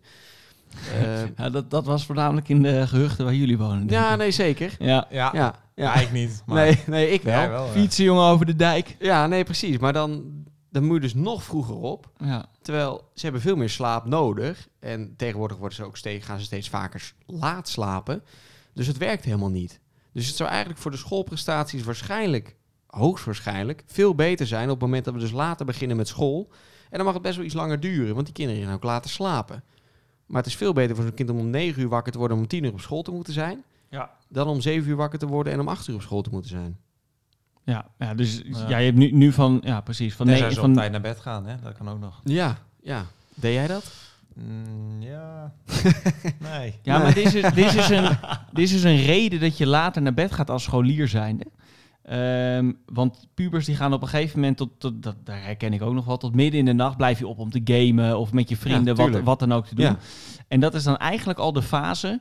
Ehm, Ja, dat, dat was voornamelijk in de gehuchten waar jullie wonen. denk ja, ik. nee, zeker. ja. Ja, Ja, ja. ja. ik niet. Maar Nee, nee, ik wel. Ja, ja. Fietsen, jongen, over de dijk. nee, precies. Maar dan, dan moet je dus nog vroeger op. Ja. Terwijl ze hebben veel meer slaap nodig. En tegenwoordig worden ze ook steeds, gaan ze steeds vaker laat slapen. Dus het werkt helemaal niet. Dus het zou eigenlijk voor de schoolprestaties waarschijnlijk, hoogstwaarschijnlijk, veel beter zijn op het moment dat we dus later beginnen met school. En dan mag het best wel iets langer duren, want die kinderen gaan ook later slapen. Maar het is veel beter voor zo'n kind om om 9 uur wakker te worden en om 10 uur op school te moeten zijn. Ja. Dan om 7 uur wakker te worden en om 8 uur op school te moeten zijn. Ja, ja, dus Ja. ja. je hebt nu, nu van, ja precies, van, Nee, van op tijd naar bed gaan, hè? Dat kan ook nog. Ja, ja. Deed jij dat? Mm, ja. <laughs> nee. Ja, maar dit is, dit, is een, <laughs> dit is een reden dat je later naar bed gaat als scholier zijnde. Ehm, want pubers die gaan op een gegeven moment, tot, tot, dat, daar herken ik ook nog wel, tot midden in de nacht blijf je op om te gamen of met je vrienden, wat, wat dan ook te doen. Ja. En dat is dan eigenlijk al de fase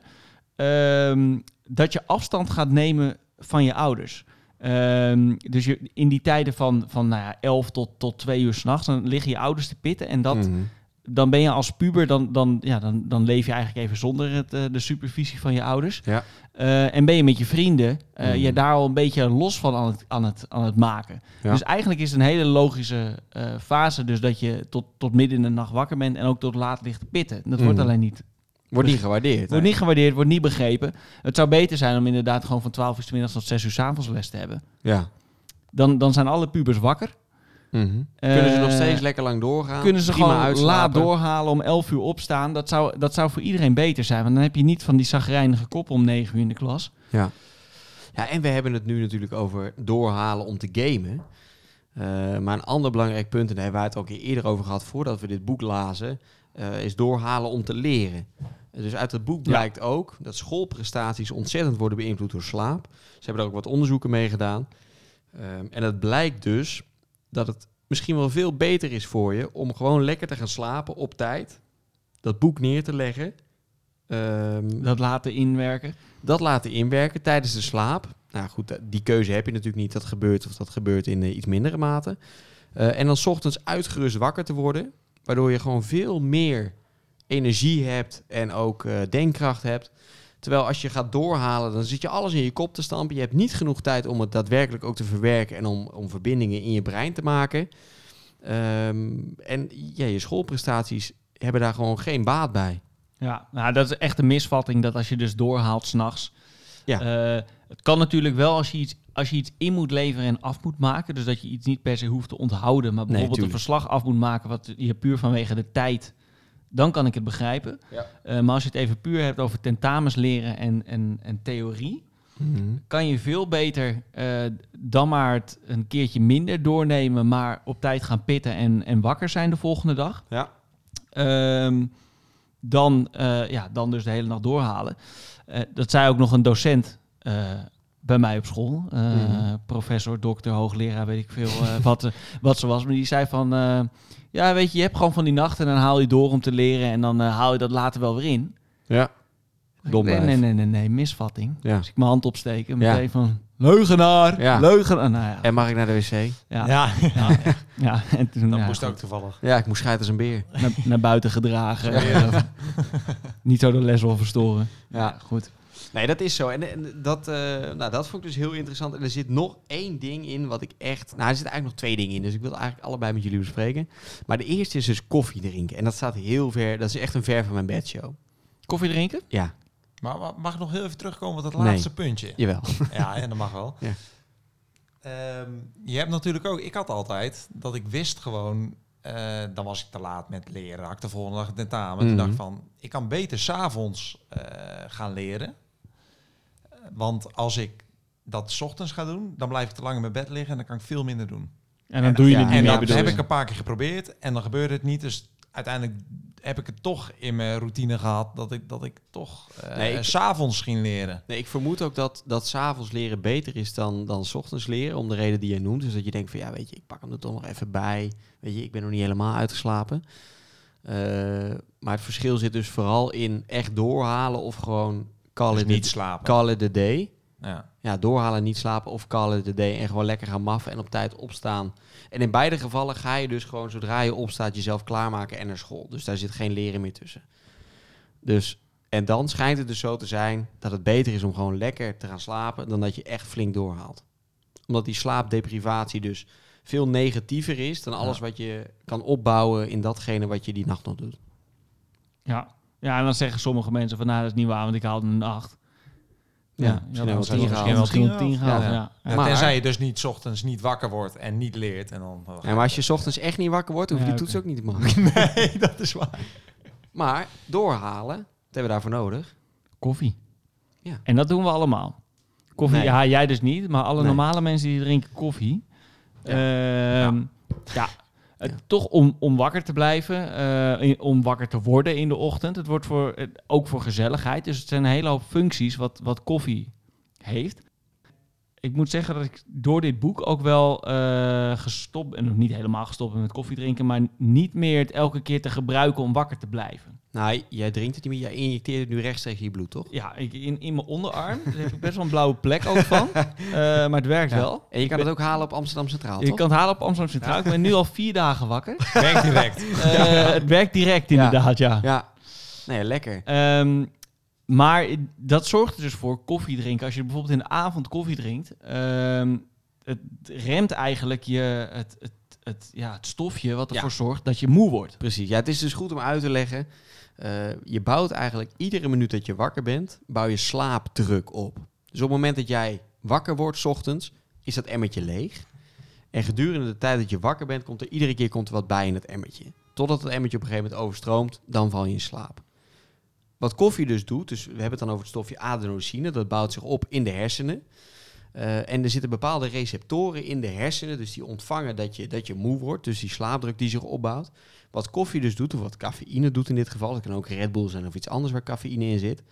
ehm, dat je afstand gaat nemen van je ouders. Ehm, dus je, in die tijden van, van nou ja, 11 tot, tot 2 uur s'nachts, dan liggen je ouders te pitten. En dat, Mhm. Dan ben je als puber, dan, dan, ja, dan, dan leef je eigenlijk even zonder het, eh, de supervisie van je ouders. Ja. Eh, en ben je met je vrienden eh, Mhm. je daar al een beetje los van aan het, aan het, aan het maken. Ja. Dus eigenlijk is het een hele logische fase, dus dat je tot, tot midden in de nacht wakker bent en ook tot laat ligt te pitten. Dat wordt Mhm. alleen niet, Wordt niet gewaardeerd. wordt niet gewaardeerd, wordt niet begrepen. Het zou beter zijn om inderdaad gewoon van 12 uur 's middags tot 6 uur 's avonds les te hebben. Ja. Dan, dan zijn alle pubers wakker. Mhm. Kunnen ze nog Eh, steeds lekker lang doorgaan? kunnen ze gewoon uitslapen? laat doorhalen om 11 uur opstaan. Dat zou, dat zou voor iedereen beter zijn. Want dan heb je niet van die zagrijnige kop om 9 uur in de klas. Ja. ja, en we hebben het nu natuurlijk over doorhalen om te gamen. Eh, maar een ander belangrijk punt, en daar hebben we het ook een keer eerder over gehad voordat we dit boek lazen, eh, is doorhalen om te leren. Dus uit het boek Ja. blijkt ook dat schoolprestaties ontzettend worden beïnvloed door slaap. Ze hebben er ook wat onderzoeken mee gedaan. Ehm, en het blijkt dus dat het misschien wel veel beter is voor je om gewoon lekker te gaan slapen op tijd. Dat boek neer te leggen. Ehm, Dat laten inwerken. dat laten inwerken tijdens de slaap. Nou goed, eh, die keuze heb je natuurlijk niet. Dat gebeurt of dat gebeurt in eh, iets mindere mate. Eh, en dan 's ochtends uitgerust wakker te worden. Waardoor je gewoon veel meer energie hebt en ook eh, denkkracht hebt. Terwijl als je gaat doorhalen, dan zit je alles in je kop te stampen. Je hebt niet genoeg tijd om het daadwerkelijk ook te verwerken en om, om verbindingen in je brein te maken. Ehm, en ja, je schoolprestaties hebben daar gewoon geen baat bij. Ja, nou, dat is echt een misvatting dat als je dus doorhaalt s'nachts. Ja. Eh, het kan natuurlijk wel als je, iets, als je iets in moet leveren en af moet maken. Dus dat je iets niet per se hoeft te onthouden. Maar bijvoorbeeld een verslag af moet maken wat je puur vanwege de tijd. Dan kan ik het begrijpen. Ja. Eh, maar als je het even puur hebt over tentamens leren en, en, en theorie. kan je veel beter eh, dan maar het een keertje minder doornemen, maar op tijd gaan pitten en, en wakker zijn de volgende dag. Ja. Ehm, dan, eh, ja, dan dus de hele nacht doorhalen. Eh, dat zei ook nog een docent eh, bij mij op school. Eh, Mhm. Professor, dokter, hoogleraar, weet ik veel eh, <laughs> wat, wat ze was. Maar die zei van, eh, ja weet je, je hebt gewoon van die nachten en dan haal je door om te leren en dan haal je dat later wel weer in. Ja. Dom nee, nee, nee, nee, nee, misvatting. Ja. Dus ik mijn hand opsteken, Ja. meteen van, leugenaar, Ja. leugenaar. Nou ja, En mag ik naar de wc? ja, ja. <laughs> Ja, ja, en toen dat ja, moest goed, ook toevallig. Ja, ik moest scheiden als een beer. naar, naar buiten gedragen. <laughs> Niet zo de les wil verstoren. Ja, goed. Nee, dat is zo. En, en dat, eh, nou, dat vond ik dus heel interessant. En er zit nog één ding in wat ik echt... Nou, er zitten eigenlijk nog twee dingen in. Dus ik wil eigenlijk allebei met jullie bespreken. Maar de eerste is dus koffie drinken. En dat staat heel ver... Dat is echt een ver van mijn bedshow. Koffie drinken? Ja, Maar ma- mag ik nog heel even terugkomen op dat Nee. laatste puntje? jawel. <laughs> Ja, ja, dat mag wel. Ja. Ehm, je hebt natuurlijk ook, ik had altijd dat ik wist gewoon, eh, dan was ik te laat met leren, had ik de volgende dag tentamen. Toen Mhm. dacht ik van, ik kan beter s'avonds eh gaan leren. Want als ik dat 's ochtends ga doen, dan blijf ik te lang in mijn bed liggen en dan kan ik veel minder doen. En dan doe je ja, het niet en meer, dat heb je? ik een paar keer geprobeerd en dan gebeurde het niet. Dus uiteindelijk heb ik het toch in mijn routine gehad dat ik, dat ik toch eh Nee, ik- s s'avonds ging leren. Nee, ik vermoed ook dat, dat s'avonds leren beter is dan, dan 's ochtends leren. Om de reden die jij noemt. Dus dat je denkt van, ja, weet je, ik pak hem er toch nog even bij. Weet je, ik ben nog niet helemaal uitgeslapen. Eh, maar het verschil zit dus vooral in echt doorhalen of gewoon call, Dus it, niet slapen. call it a day. Ja. Ja, doorhalen, niet slapen of call it a day. En gewoon lekker gaan maffen en op tijd opstaan. En in beide gevallen ga je dus gewoon zodra je opstaat jezelf klaarmaken en naar school. Dus daar zit geen leren meer tussen. Dus, en dan schijnt het dus zo te zijn dat het beter is om gewoon lekker te gaan slapen dan dat je echt flink doorhaalt. Omdat die slaapdeprivatie dus veel negatiever is dan alles wat je kan opbouwen in datgene wat je die nacht nog doet. Ja. Ja, en dan zeggen sommige mensen van, nou, dat is niet waar, want ik haalde een 8. Ja, Ja, misschien ja, wel dat tien was gehaald. misschien Misschien wel wel 10 tien gehaald. gehaald. Ja. Ja, Maar- tenzij je dus niet 's ochtends niet wakker wordt en niet leert. En dan, Ja, maar als je 's ochtends echt niet wakker wordt, hoef je Ja, die toets ook niet te maken. <laughs> Nee, dat is waar. Maar doorhalen, wat hebben we daarvoor nodig? Koffie. Ja. En dat doen we allemaal. Koffie, Nee. ja, jij dus niet, maar alle Nee. normale mensen die drinken koffie. Ja. Ehm, ja. Ja. Toch om, om wakker te blijven, eh, om wakker te worden in de ochtend. Het wordt voor, het- ook voor gezelligheid. Dus het zijn een hele hoop functies wat, wat koffie heeft. Ik moet zeggen dat ik door dit boek ook wel eh, gestopt en nog niet helemaal gestopt ben met koffie drinken, maar niet meer het elke keer te gebruiken om wakker te blijven. Nou, jij drinkt het niet meer, jij injecteert het nu rechtstreeks in je bloed, toch? Ja, ik, in, in mijn onderarm. Daar heb ik best wel een blauwe plek ook van. <laughs> Eh, maar het werkt Ja. wel. En je kan het ook halen op Amsterdam Centraal, Je toch? kan het halen op Amsterdam Centraal. Ik ben nu al vier dagen wakker. Werkt direct. Eh, Het werkt direct inderdaad, ja. Ja. Nee, lekker. Ehm, maar dat zorgt er dus voor koffie drinken. Als je bijvoorbeeld in de avond koffie drinkt, ehm, het remt eigenlijk je, het, het, het, ja, het stofje wat ervoor zorgt dat je moe wordt. Precies. Ja, het is dus goed om uit te leggen. eh, je bouwt eigenlijk iedere minuut dat je wakker bent, bouw je slaapdruk op. Dus op het moment dat jij wakker wordt 's ochtends, is dat emmertje leeg. En gedurende de tijd dat je wakker bent, komt er iedere keer komt er wat bij in het emmertje. Totdat het emmertje op een gegeven moment overstroomt, dan val je in slaap. Wat koffie dus doet, dus we hebben het dan over het stofje adenosine, dat bouwt zich op in de hersenen. Eh, en er zitten bepaalde receptoren in de hersenen, dus die ontvangen dat je, dat je moe wordt, dus die slaapdruk die zich opbouwt. Wat koffie dus doet, of wat cafeïne doet in dit geval, het kan ook Red Bull zijn of iets anders waar cafeïne in zit,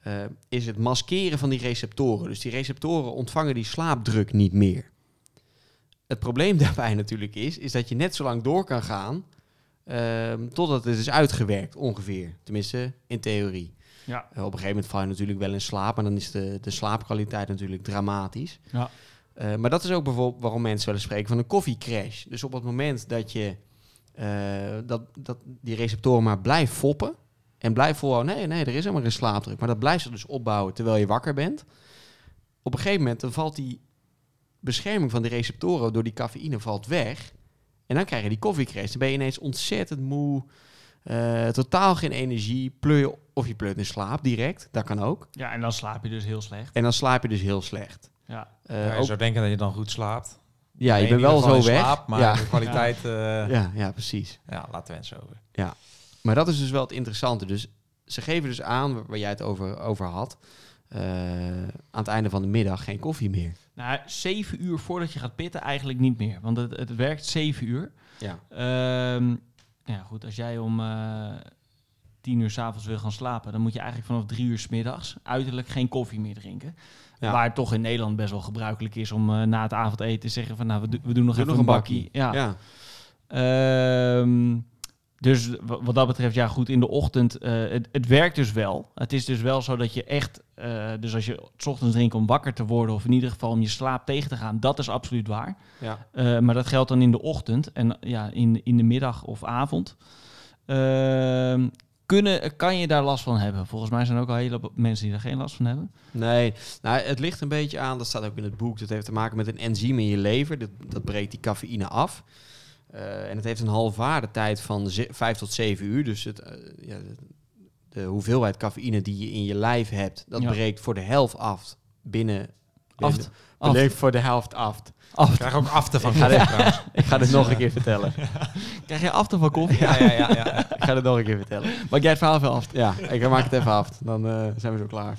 eh, is het maskeren van die receptoren. Dus die receptoren ontvangen die slaapdruk niet meer. Het probleem <laughs> daarbij natuurlijk is, is dat je net zo lang door kan gaan ehm, totdat het is uitgewerkt, ongeveer. Tenminste, in theorie. Ja. Eh, op een gegeven moment val je natuurlijk wel in slaap, maar dan is de, de slaapkwaliteit natuurlijk dramatisch. Ja. Eh, maar dat is ook bijvoorbeeld waarom mensen wel eens spreken van een koffiecrash. Dus op het moment dat je eh, dat, dat die receptoren maar blijft foppen en blijft volhouden, nee, nee, er is helemaal geen slaapdruk, maar dat blijft zich dus opbouwen terwijl je wakker bent. Op een gegeven moment dan valt die bescherming van die receptoren door die cafeïne valt weg. En dan krijg je die koffiecrash. Dan ben je ineens ontzettend moe, eh, totaal geen energie, pleur je, of je pleurt in slaap direct, dat kan ook. Ja, en dan slaap je dus heel slecht. En dan slaap je dus heel slecht. Ja. Eh, Ja, je ook- zou denken dat je dan goed slaapt. ja, je bent wel zo weg. slaap, maar ja. de kwaliteit... eh, ja. Ja, ja, precies. laten we het zo over. Maar dat is dus wel het interessante. Dus ze geven dus aan, waar- waar jij het over, over had, eh, aan het einde van de middag geen koffie meer. Nou, zeven uur voordat je gaat pitten eigenlijk niet meer. Want het, het werkt zeven uur. Ja. Ehm, ja, goed, als jij om eh tien uur s'avonds wil gaan slapen, dan moet je eigenlijk vanaf drie uur s middags uiterlijk geen koffie meer drinken. Ja. Waar het toch in Nederland best wel gebruikelijk is om eh, na het avondeten te zeggen van nou, we, do- we doen nog even nog een bakkie. Ja. ja. Ehm, dus wa- wat dat betreft, ja goed, in de ochtend, eh, het, het werkt dus wel. Het is dus wel zo dat je echt, eh, dus als je 's ochtends drinkt om wakker te worden, of in ieder geval om je slaap tegen te gaan, dat is absoluut waar. Ja. Eh, maar dat geldt dan in de ochtend en ja, in, in de middag of avond. Ehm, kunnen, kan je daar last van hebben? Volgens mij zijn er ook al hele mensen die daar geen last van hebben. Nee, nou, het ligt een beetje aan, dat staat ook in het boek, dat heeft te maken met een enzym in je lever. Dat, dat breekt die cafeïne af. Eh, en het heeft een halfwaardetijd van ze- vijf tot zeven uur. Dus het, ja, de, hoeveelheid cafeïne die je in je lijf hebt, dat Ja. breekt voor de helft af binnen... Aft. Breekt voor de helft af. Af. Ik krijg ook afte van Ik ga koffie dit- trouwens. <laughs> Ik ga dit nog een keer vertellen. <laughs> Krijg je afte van koffie? Ja, ja, ja. ja. <laughs> Ik ga dit nog een keer vertellen. Maak jij het verhaal veel af? Ja, ik maak het even af. Dan eh, zijn we zo klaar.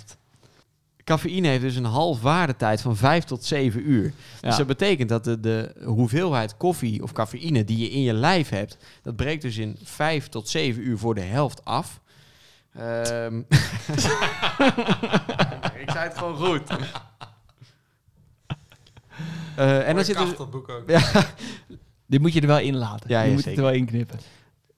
Cafeïne heeft dus een half waardetijd van 5 tot 7 uur. Dus dat betekent dat de, de hoeveelheid koffie of cafeïne die je in je lijf hebt, dat breekt dus in 5 tot 7 uur voor de helft af. Ehm, <laughs> ik zei het gewoon goed. <laughs> Eh, en dan zit dus, dat boek ook. <laughs> Dit moet je er wel in laten. Ja, je ja, moet het er wel in knippen.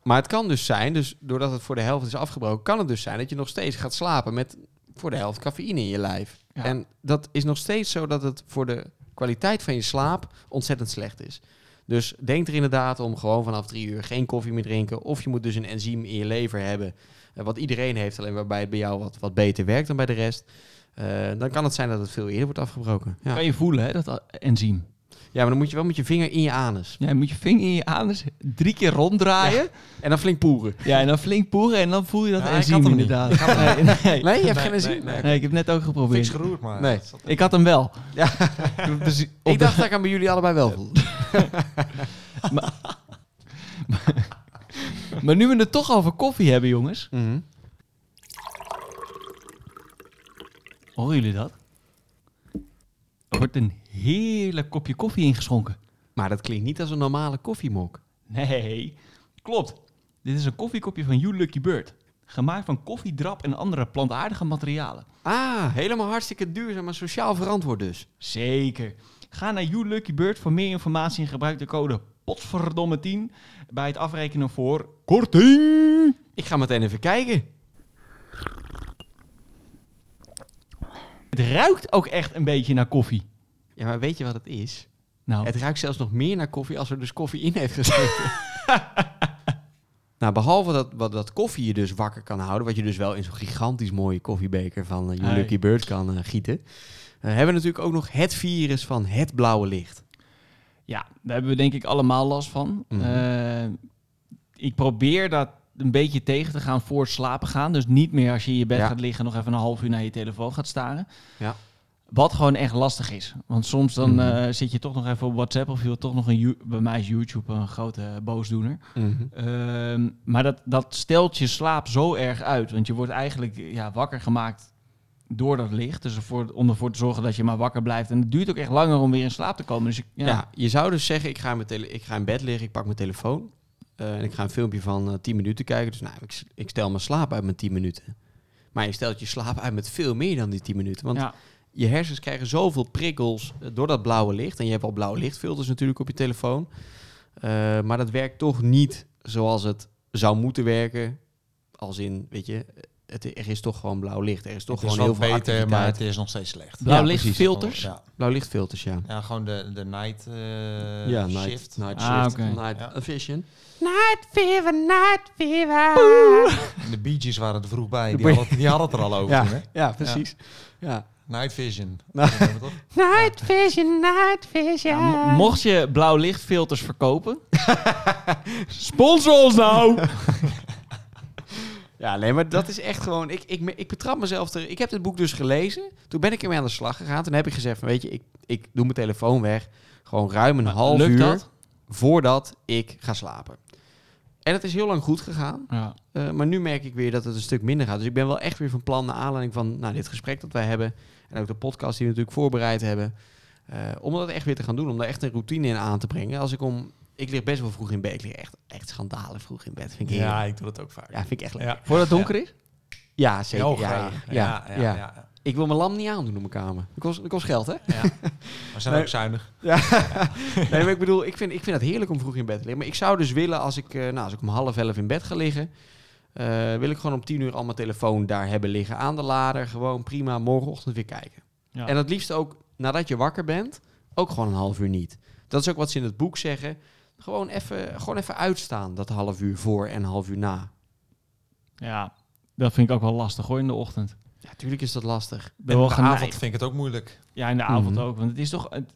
maar het kan dus zijn, dus doordat het voor de helft is afgebroken, kan het dus zijn dat je nog steeds gaat slapen met voor de helft cafeïne in je lijf. Ja. En dat is nog steeds zo dat het voor de kwaliteit van je slaap ontzettend slecht is. Dus denk er inderdaad om gewoon vanaf drie uur geen koffie meer drinken. Of je moet dus een enzym in je lever hebben. Wat iedereen heeft, alleen waarbij het bij jou wat, wat beter werkt dan bij de rest. Eh, dan kan het zijn dat het veel eerder wordt afgebroken. Ja. Kan je voelen, hè, dat enzym. Ja, maar dan moet je wel met je vinger in je anus. Ja, je moet je vinger in je anus drie keer ronddraaien. En dan flink poeren. Ja, en dan flink poeren en dan voel je dat Ja, ik enzym had hem niet. hem Nee, nee. Nee, je hebt Nee, geen nee, zin? nee. Nee, ik heb net ook Fix geprobeerd. geroerd, maar... Nee. Ik had hem wel. Ja. Dus Ik de- dacht dat ik aan bij jullie allebei wel voelde. <laughs> Maar nu we het toch over koffie hebben, jongens. Mhm. Horen jullie dat? Er wordt een heerlijk kopje koffie ingeschonken. Maar dat klinkt niet als een normale koffiemok. Nee, klopt. Dit is een koffiekopje van You Lucky Bird. Gemaakt van koffiedrap en andere plantaardige materialen. Ah, helemaal hartstikke duurzaam en sociaal verantwoord dus. Zeker. Ga naar You Lucky Bird voor meer informatie en gebruik de code POTVERDOMME10 bij het afrekenen voor korting. Ik ga meteen even kijken. Het ruikt ook echt een beetje naar koffie. Ja, maar weet je wat het is? Nou, Het ruikt zelfs nog meer naar koffie als er dus koffie in heeft gezeten. <laughs> nou, behalve dat, wat, dat koffie je dus wakker kan houden, wat je dus wel in zo'n gigantisch mooie koffiebeker van uh, Hey. Lucky Bird kan eh, gieten, eh, hebben we natuurlijk ook nog het virus van het blauwe licht. Ja, daar hebben we denk ik allemaal last van. Mhm. Eh, ik probeer dat een beetje tegen te gaan voor het slapen gaan. Dus niet meer als je in je bed Ja. gaat liggen nog even een half uur naar je telefoon gaat staren. Ja. Wat gewoon echt lastig is. Want soms dan Mhm. eh, zit je toch nog even op WhatsApp of je wilt toch nog een... Bij mij is YouTube een grote boosdoener. Ehm, maar dat, dat stelt je slaap zo erg uit. Want je wordt eigenlijk ja, wakker gemaakt door dat licht. Dus ervoor, om ervoor te zorgen dat je maar wakker blijft. En het duurt ook echt langer om weer in slaap te komen. Dus ik, ja, Ja. je zou dus zeggen, ik ga, mijn tele- ik ga in bed liggen, ik pak mijn telefoon eh, en ik ga een filmpje van eh 10 minuten kijken. Dus nou, ik, ik stel mijn slaap uit met 10 minuten. Maar je stelt je slaap uit met veel meer dan die 10 minuten. Want ja, je hersens krijgen zoveel prikkels eh, door dat blauwe licht. En je hebt al blauwe lichtfilters natuurlijk op je telefoon. Maar dat werkt toch niet zoals het zou moeten werken. Als in, weet je, het, er is toch gewoon blauw licht. Er is toch het is gewoon wel heel veel beter, activiteit. maar het is nog steeds slecht. blauw Ja, lichtfilters. Ja. Blauw lichtfilters, ja. ja, gewoon de, de night eh, ja, night, shift. night Ah, shift, oké. night Ja. vision. En de Bee Gees waren er vroeg bij. Die hadden, die hadden het er al over Ja, toen, hè? ja, precies. Ja. Night Vision. <laughs> Dat hebben we toch? Night vision, night vision. Mo- mocht je blauw lichtfilters verkopen, <laughs> sponsor ons nou! <laughs> Ja, nee, maar dat is echt gewoon... Ik, ik, ik betrap mezelf er... Ik heb dit boek dus gelezen. Toen ben ik ermee aan de slag gegaan. Toen heb ik gezegd van, weet je, ik, ik doe mijn telefoon weg. Gewoon ruim een half uur dat? voordat ik ga slapen. En het is heel lang goed gegaan. Ja. Eh, maar nu merk ik weer dat het een stuk minder gaat. Dus ik ben wel echt weer van plan, naar aanleiding van nou, dit gesprek dat wij hebben... en ook de podcast die we natuurlijk voorbereid hebben... eh, om dat echt weer te gaan doen. Om daar echt een routine in aan te brengen. Als ik om... Ik lig best wel vroeg in bed. Ik lig echt, echt schandalig vroeg in bed. Vind ik. Ja, ik doe dat ook vaak. Ja, vind ik echt leuk. Ja. Voordat het donker is? Ja, zeker. Heel ja, ja, Ja, ja, ja, ja. ja. Ik wil mijn lamp niet aandoen op mijn kamer. Dat kost, dat kost geld, hè? Ja. <laughs> We zijn Nee. ook zuinig. Ja. <laughs> nee, maar ik bedoel, ik vind, ik vind het heerlijk om vroeg in bed te liggen. Maar ik zou dus willen, als ik, eh, nou, als ik om half elf in bed ga liggen... eh, wil ik gewoon om tien uur al mijn telefoon daar hebben liggen aan de lader. Gewoon prima, morgenochtend weer kijken. Ja. En het liefst ook, nadat je wakker bent, ook gewoon een half uur niet. Dat is ook wat ze in het boek zeggen. Gewoon even, gewoon even uitstaan, dat half uur voor en half uur na. ja, dat vind ik ook wel lastig hoor in de ochtend. Ja, natuurlijk is dat lastig. En in de avond vind ik het ook moeilijk. Ja, in de avond Mhm. ook. Want het is toch... Het,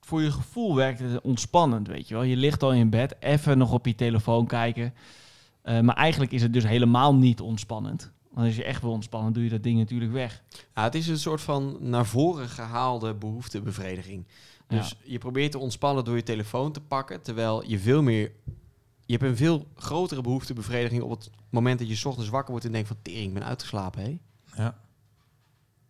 voor je gevoel werkt het ontspannend, weet je wel. Je ligt al in bed, even nog op je telefoon kijken. Eh, maar eigenlijk is het dus helemaal niet ontspannend. Want als je echt wil ontspannen, doe je dat ding natuurlijk weg. Ja, het is een soort van naar voren gehaalde behoeftebevrediging. Dus je probeert te ontspannen door je telefoon te pakken, terwijl je veel meer... Je hebt een veel grotere behoeftebevrediging op het moment dat je 's ochtends wakker wordt en denkt van... Tering, ik ben uitgeslapen, hé. Ja.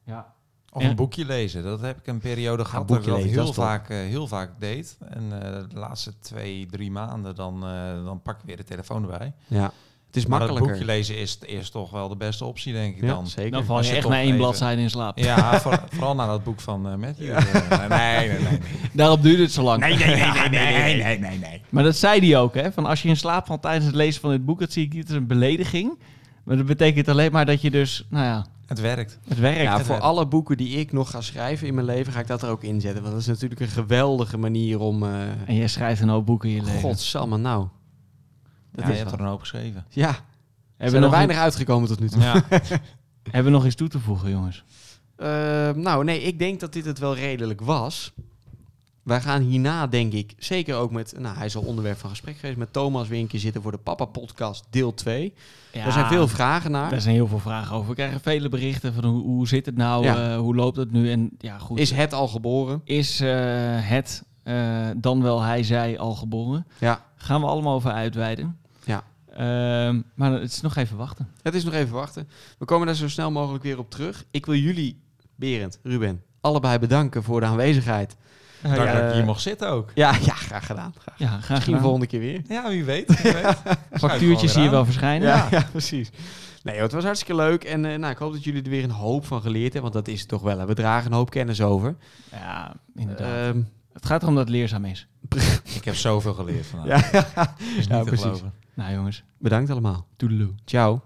Ja. Of een boekje lezen. Dat heb ik een periode gehad boekje dat ik dat heel, vaak, eh, heel vaak deed. En eh, de laatste twee, drie maanden, dan, eh, dan pak ik weer de telefoon erbij. Ja, het is Maar makkelijker. boekje lezen is, is toch wel de beste optie, denk ik ja, dan. zeker. Dan val Als je je echt na één bladzijde in slaap. Ja, <laughs> voor- vooral naar dat boek van eh Matthew. Eh, nee, nee, nee. nee. Daarom duurt het zo lang. Nee, nee, <laughs> nee, nee, nee, nee, nee, nee. Maar dat zei hij ook, hè? Van als je in slaap valt tijdens het lezen van dit boek, dat zie ik niet als een belediging. Maar dat betekent alleen maar dat je dus, nou ja, Het werkt. het werkt. Ja, Het voor werkt. alle boeken die ik nog ga schrijven in mijn leven, ga ik dat er ook in zetten. Want dat is natuurlijk een geweldige manier om... eh En jij schrijft een hoop boeken in je leven. Godsamme, nou. Dat Ja, je is hebt wat. er een hoop geschreven. Ja, hebben, zijn we er nog weinig uitgekomen tot nu toe. Ja. <laughs> hebben we nog iets toe te voegen, jongens? Eh, nou, nee, ik denk dat dit het wel redelijk was. wij gaan hierna, denk ik, zeker ook met... Nou, hij is al onderwerp van gesprek geweest met Thomas weer een keer zitten voor de Papa Podcast deel 2. Ja, er zijn veel vragen naar. Daar zijn heel veel vragen over. We krijgen vele berichten van hoe, hoe zit het nou, Ja. eh, hoe loopt het nu? En ja, goed. Is het al geboren? is eh, het eh, dan wel hij, zij al geboren? Ja. Gaan we allemaal over uitweiden. Ja. Ehm, maar het is nog even wachten. Het is nog even wachten. We komen daar zo snel mogelijk weer op terug. Ik wil jullie, Berend, Ruben, allebei bedanken voor de aanwezigheid. Dank Ja, dat ik eh, hier mocht zitten ook. Ja, <laughs> ja graag gedaan. Graag. Ja, graag Misschien de gedaan. volgende keer weer. Ja, wie weet. Wie weet. <laughs> Factuurtjes zie je wel verschijnen. Ja, ja. precies. Nee, joh, het was hartstikke leuk. En eh, nou, ik hoop dat jullie er weer een hoop van geleerd hebben. Want dat is het toch wel. hè. We dragen een hoop kennis over. Ja, inderdaad. Ehm, het gaat erom dat het leerzaam is. Ik heb zoveel geleerd vandaag. <laughs> ja, is niet ja, te precies. geloven. Nou jongens, bedankt allemaal. toedeloe. Ciao.